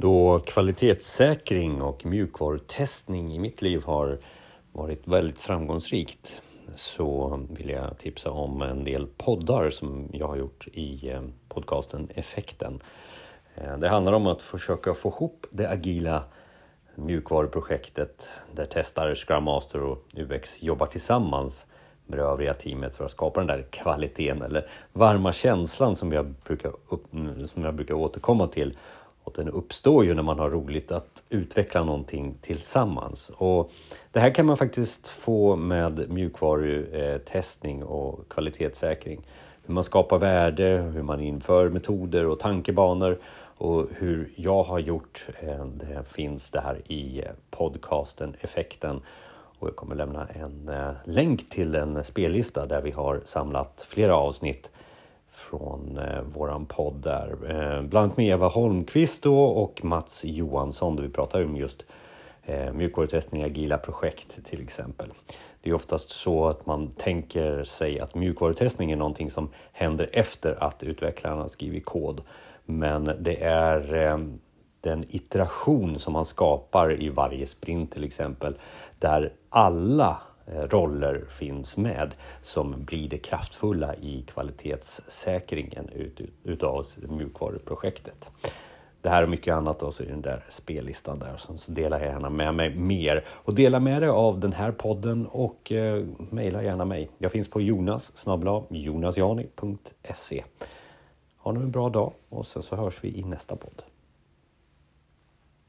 Då kvalitetssäkring och mjukvarutestning i mitt liv har varit väldigt framgångsrikt så vill jag tipsa om en del poddar som jag har gjort i eh, podcasten Effekten. Eh, det handlar om att försöka få ihop det agila mjukvaruprojektet där testare, Scrum Master och UX jobbar tillsammans med det övriga teamet för att skapa den där kvaliteten eller varma känslan som jag brukar, upp, som jag brukar återkomma till och den uppstår ju när man har roligt att utveckla någonting tillsammans. Och det här kan man faktiskt få med mjukvarutestning och kvalitetssäkring. Hur man skapar värde, hur man inför metoder och tankebanor och hur jag har gjort. Eh, det finns det här i podcasten Effekten. Och jag kommer lämna en eh, länk till en spellista där vi har samlat flera avsnitt från eh, våran podd där. Eh, bland annat med Eva Holmqvist då och Mats Johansson där vi pratar om just eh, mjukvarutestning i agila projekt till exempel. Det är oftast så att man tänker sig att mjukvarutestning är någonting som händer efter att utvecklaren har skrivit kod. Men det är eh, den iteration som man skapar i varje sprint till exempel där alla Eh, roller finns med som blir det kraftfulla i kvalitetssäkringen ut, ut, utav mjukvaruprojektet. Det här och mycket annat då, så i den där spellistan där. Så, så delar jag gärna med mig mer. Och dela med dig av den här podden och eh, mejla gärna mig. Jag finns på jonas jonasjani.se. Ha nu en bra dag och sen så hörs vi i nästa podd.